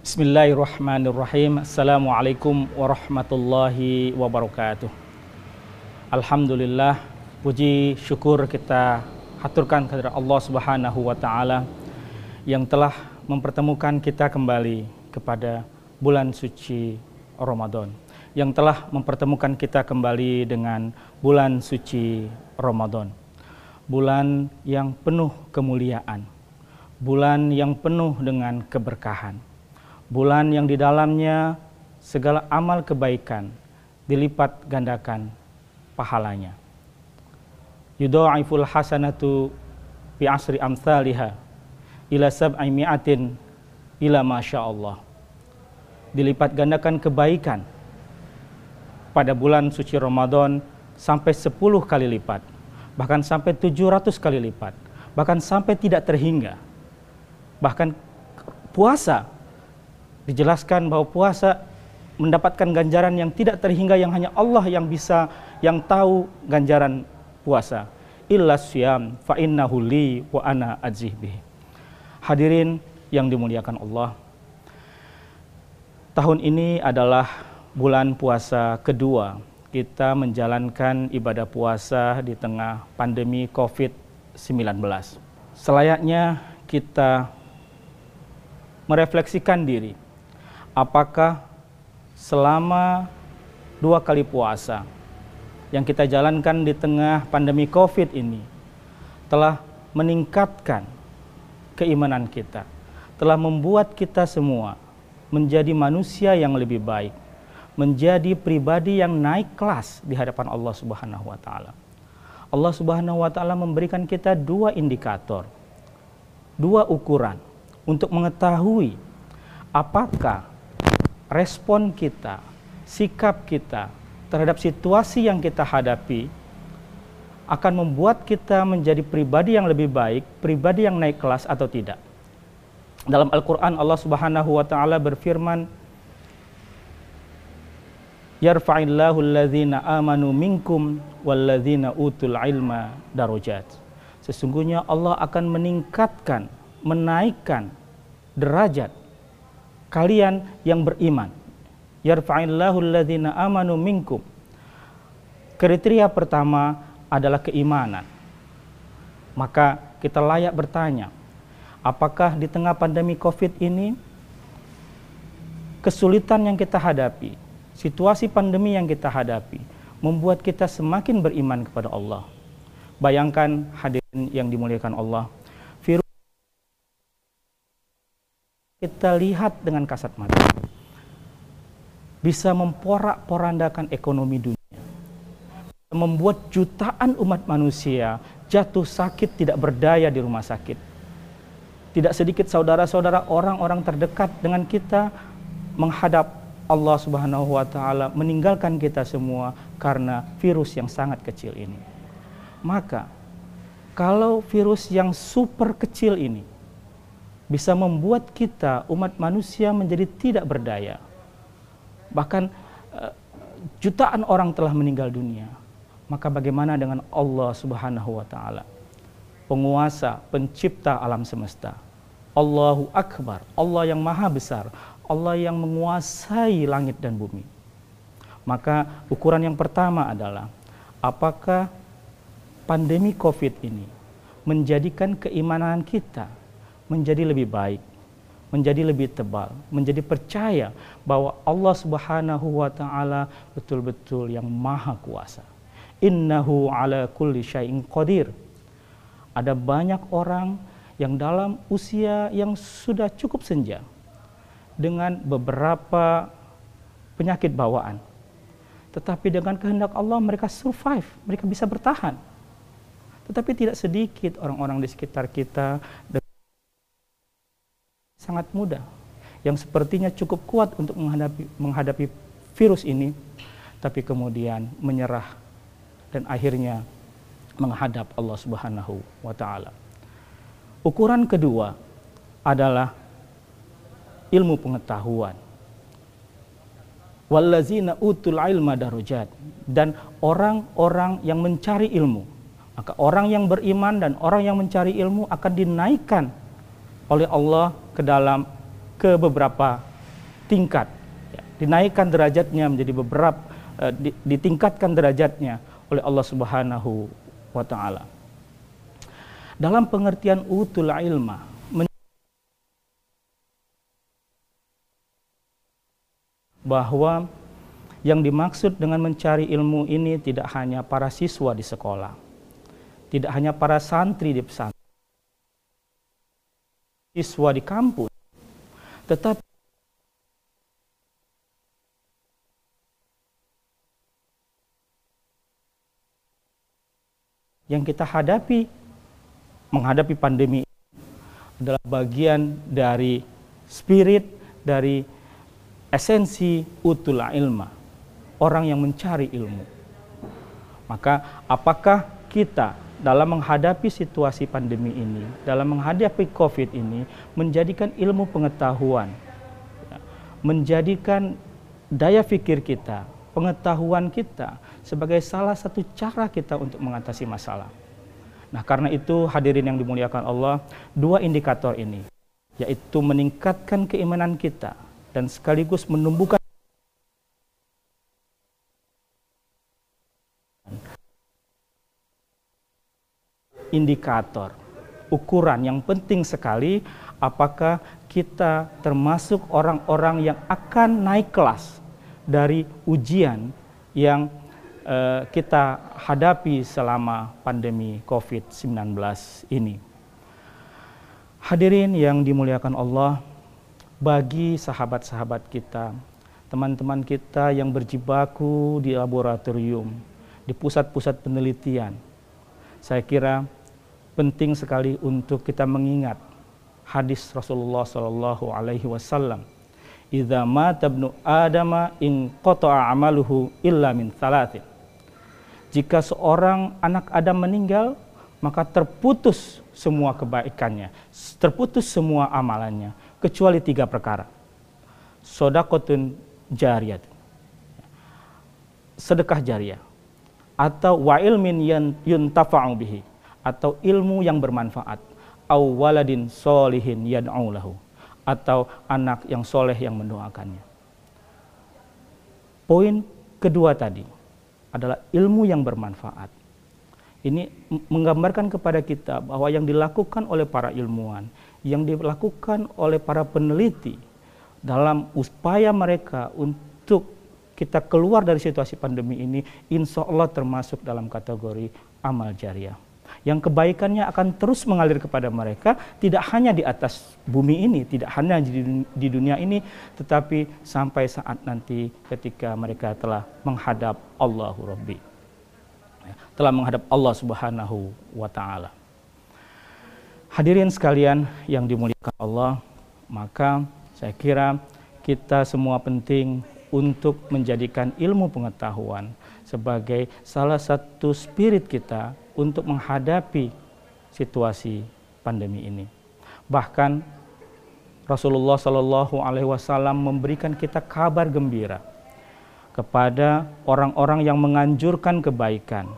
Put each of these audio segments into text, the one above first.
Bismillahirrahmanirrahim. Assalamualaikum warahmatullahi wabarakatuh. Alhamdulillah Puji syukur kita haturkan kepada Allah subhanahu wa ta'ala Yang telah mempertemukan kita kembali kepada bulan suci Ramadan Yang telah mempertemukan kita kembali dengan bulan suci Ramadan Bulan yang penuh kemuliaan Bulan yang penuh dengan keberkahan bulan yang di dalamnya segala amal kebaikan dilipat gandakan pahalanya. Yudha'iful hasanatu fi asri amthaliha ila sab'i mi'atin ila masya Allah. Dilipat gandakan kebaikan pada bulan suci Ramadan sampai 10 kali lipat, bahkan sampai 700 kali lipat, bahkan sampai tidak terhingga. Bahkan puasa dijelaskan bahwa puasa mendapatkan ganjaran yang tidak terhingga yang hanya Allah yang bisa yang tahu ganjaran puasa. Illa syam fa innahu li wa ana Hadirin yang dimuliakan Allah. Tahun ini adalah bulan puasa kedua kita menjalankan ibadah puasa di tengah pandemi Covid-19. Selayaknya kita merefleksikan diri apakah selama dua kali puasa yang kita jalankan di tengah pandemi COVID ini telah meningkatkan keimanan kita, telah membuat kita semua menjadi manusia yang lebih baik, menjadi pribadi yang naik kelas di hadapan Allah Subhanahu wa taala. Allah Subhanahu wa taala memberikan kita dua indikator, dua ukuran untuk mengetahui apakah respon kita, sikap kita terhadap situasi yang kita hadapi akan membuat kita menjadi pribadi yang lebih baik, pribadi yang naik kelas atau tidak. Dalam Al-Qur'an Allah Subhanahu wa taala berfirman Yarfa'illahu alladhina amanu minkum walladhina utul ilma darajat. Sesungguhnya Allah akan meningkatkan, menaikkan derajat kalian yang beriman. Yarfa'illahu alladhina amanu minkum. Kriteria pertama adalah keimanan. Maka kita layak bertanya, apakah di tengah pandemi Covid ini kesulitan yang kita hadapi, situasi pandemi yang kita hadapi membuat kita semakin beriman kepada Allah. Bayangkan hadirin yang dimuliakan Allah, kita lihat dengan kasat mata. Bisa memporak-porandakan ekonomi dunia. Membuat jutaan umat manusia jatuh sakit tidak berdaya di rumah sakit. Tidak sedikit saudara-saudara orang-orang terdekat dengan kita menghadap Allah Subhanahu wa taala meninggalkan kita semua karena virus yang sangat kecil ini maka kalau virus yang super kecil ini bisa membuat kita umat manusia menjadi tidak berdaya. Bahkan uh, jutaan orang telah meninggal dunia. Maka bagaimana dengan Allah Subhanahu wa taala? Penguasa, pencipta alam semesta. Allahu Akbar, Allah yang maha besar, Allah yang menguasai langit dan bumi. Maka ukuran yang pertama adalah apakah pandemi Covid ini menjadikan keimanan kita menjadi lebih baik, menjadi lebih tebal, menjadi percaya bahwa Allah Subhanahu wa taala betul-betul yang maha kuasa. Innahu ala kulli syai'in qadir. Ada banyak orang yang dalam usia yang sudah cukup senja dengan beberapa penyakit bawaan. Tetapi dengan kehendak Allah mereka survive, mereka bisa bertahan. Tetapi tidak sedikit orang-orang di sekitar kita sangat mudah yang sepertinya cukup kuat untuk menghadapi menghadapi virus ini tapi kemudian menyerah dan akhirnya menghadap Allah Subhanahu wa taala. Ukuran kedua adalah ilmu pengetahuan. Wallazina utul ilma darujat dan orang-orang yang mencari ilmu, Maka orang yang beriman dan orang yang mencari ilmu akan dinaikkan oleh Allah ke dalam ke beberapa tingkat. Ya, dinaikkan derajatnya menjadi beberapa uh, ditingkatkan derajatnya oleh Allah Subhanahu wa taala. Dalam pengertian utul ilma bahwa yang dimaksud dengan mencari ilmu ini tidak hanya para siswa di sekolah, tidak hanya para santri di pesantren, siswa di kampus, tetapi yang kita hadapi menghadapi pandemi adalah bagian dari spirit dari esensi utul ilma orang yang mencari ilmu maka apakah kita dalam menghadapi situasi pandemi ini dalam menghadapi covid ini menjadikan ilmu pengetahuan ya, menjadikan daya pikir kita pengetahuan kita sebagai salah satu cara kita untuk mengatasi masalah. Nah, karena itu hadirin yang dimuliakan Allah, dua indikator ini yaitu meningkatkan keimanan kita dan sekaligus menumbuhkan indikator ukuran yang penting sekali apakah kita termasuk orang-orang yang akan naik kelas dari ujian yang uh, kita hadapi selama pandemi COVID-19 ini. Hadirin yang dimuliakan Allah, bagi sahabat-sahabat kita, teman-teman kita yang berjibaku di laboratorium, di pusat-pusat penelitian, saya kira penting sekali untuk kita mengingat hadis Rasulullah Shallallahu Alaihi Wasallam idza mata ibnu adama in qata'a amaluhu illa min thalathin. Jika seorang anak Adam meninggal, maka terputus semua kebaikannya, terputus semua amalannya, kecuali tiga perkara. Sodakotun jariyat, sedekah jariah, atau wa ilmin yuntafa'u bihi, atau ilmu yang bermanfaat, au waladin solihin yad'u lahu atau anak yang soleh yang mendoakannya. Poin kedua tadi adalah ilmu yang bermanfaat. Ini menggambarkan kepada kita bahwa yang dilakukan oleh para ilmuwan, yang dilakukan oleh para peneliti dalam upaya mereka untuk kita keluar dari situasi pandemi ini, insya Allah termasuk dalam kategori amal jariah yang kebaikannya akan terus mengalir kepada mereka tidak hanya di atas bumi ini, tidak hanya di dunia ini, tetapi sampai saat nanti ketika mereka telah menghadap Allahu Rabbi. Ya, telah menghadap Allah Subhanahu wa taala. Hadirin sekalian yang dimuliakan Allah, maka saya kira kita semua penting untuk menjadikan ilmu pengetahuan sebagai salah satu spirit kita untuk menghadapi situasi pandemi ini. Bahkan Rasulullah Shallallahu Alaihi Wasallam memberikan kita kabar gembira kepada orang-orang yang menganjurkan kebaikan,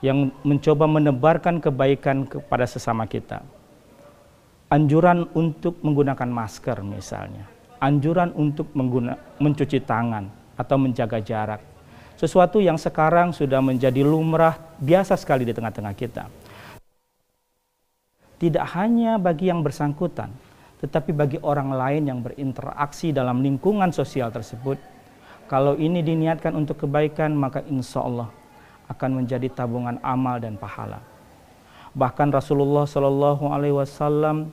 yang mencoba menebarkan kebaikan kepada sesama kita. Anjuran untuk menggunakan masker misalnya, anjuran untuk mengguna, mencuci tangan atau menjaga jarak, sesuatu yang sekarang sudah menjadi lumrah biasa sekali di tengah-tengah kita. Tidak hanya bagi yang bersangkutan, tetapi bagi orang lain yang berinteraksi dalam lingkungan sosial tersebut. Kalau ini diniatkan untuk kebaikan, maka insya Allah akan menjadi tabungan amal dan pahala. Bahkan Rasulullah Shallallahu Alaihi Wasallam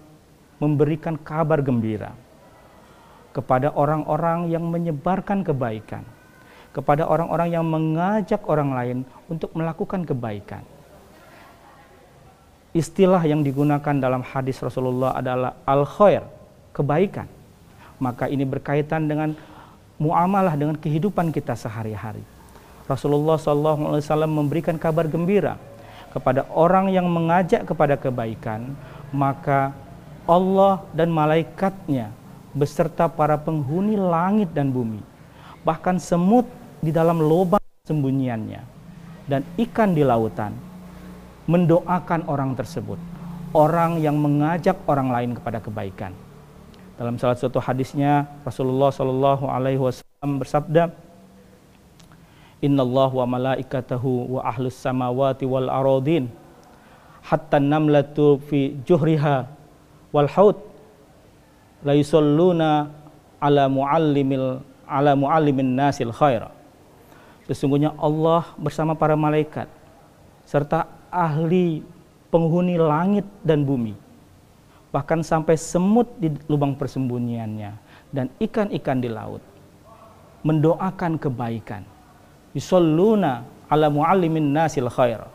memberikan kabar gembira kepada orang-orang yang menyebarkan kebaikan kepada orang-orang yang mengajak orang lain untuk melakukan kebaikan. Istilah yang digunakan dalam hadis Rasulullah adalah al-khair, kebaikan. Maka ini berkaitan dengan muamalah dengan kehidupan kita sehari-hari. Rasulullah SAW memberikan kabar gembira kepada orang yang mengajak kepada kebaikan, maka Allah dan malaikatnya beserta para penghuni langit dan bumi, bahkan semut di dalam lubang sembunyiannya dan ikan di lautan mendoakan orang tersebut, orang yang mengajak orang lain kepada kebaikan. Dalam salah satu hadisnya Rasulullah Shallallahu Alaihi Wasallam bersabda, Inna Allah wa malaikatahu wa ahlus samawati wal aradin. Hatta namlatu fi juhriha wal haud. La yusalluna ala muallimil ala muallimin nasil khair. Sesungguhnya Allah bersama para malaikat serta ahli penghuni langit dan bumi. Bahkan sampai semut di lubang persembunyiannya dan ikan-ikan di laut. Mendoakan kebaikan yusalluna ala muallimin nasil khair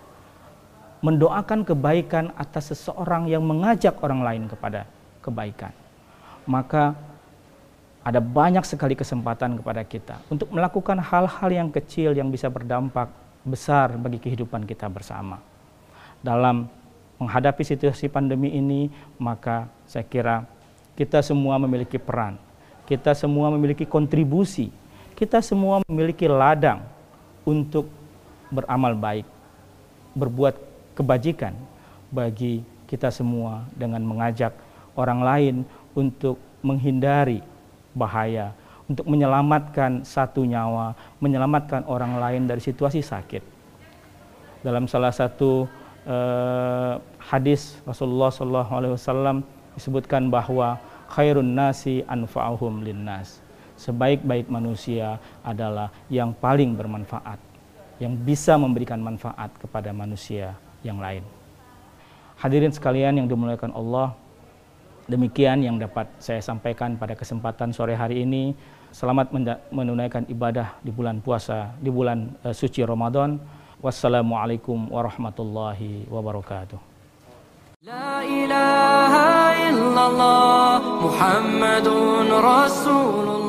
mendoakan kebaikan atas seseorang yang mengajak orang lain kepada kebaikan maka ada banyak sekali kesempatan kepada kita untuk melakukan hal-hal yang kecil yang bisa berdampak besar bagi kehidupan kita bersama. Dalam menghadapi situasi pandemi ini, maka saya kira kita semua memiliki peran, kita semua memiliki kontribusi, kita semua memiliki ladang untuk beramal baik, berbuat kebajikan bagi kita semua dengan mengajak orang lain untuk menghindari bahaya, untuk menyelamatkan satu nyawa, menyelamatkan orang lain dari situasi sakit. Dalam salah satu uh, hadis Rasulullah SAW disebutkan bahwa khairun nasi anfa'uhum linnas sebaik-baik manusia adalah yang paling bermanfaat, yang bisa memberikan manfaat kepada manusia yang lain. Hadirin sekalian yang dimuliakan Allah, demikian yang dapat saya sampaikan pada kesempatan sore hari ini. Selamat menunaikan ibadah di bulan puasa, di bulan uh, suci Ramadan. Wassalamualaikum warahmatullahi wabarakatuh. La ilaha illallah Muhammadun Rasulullah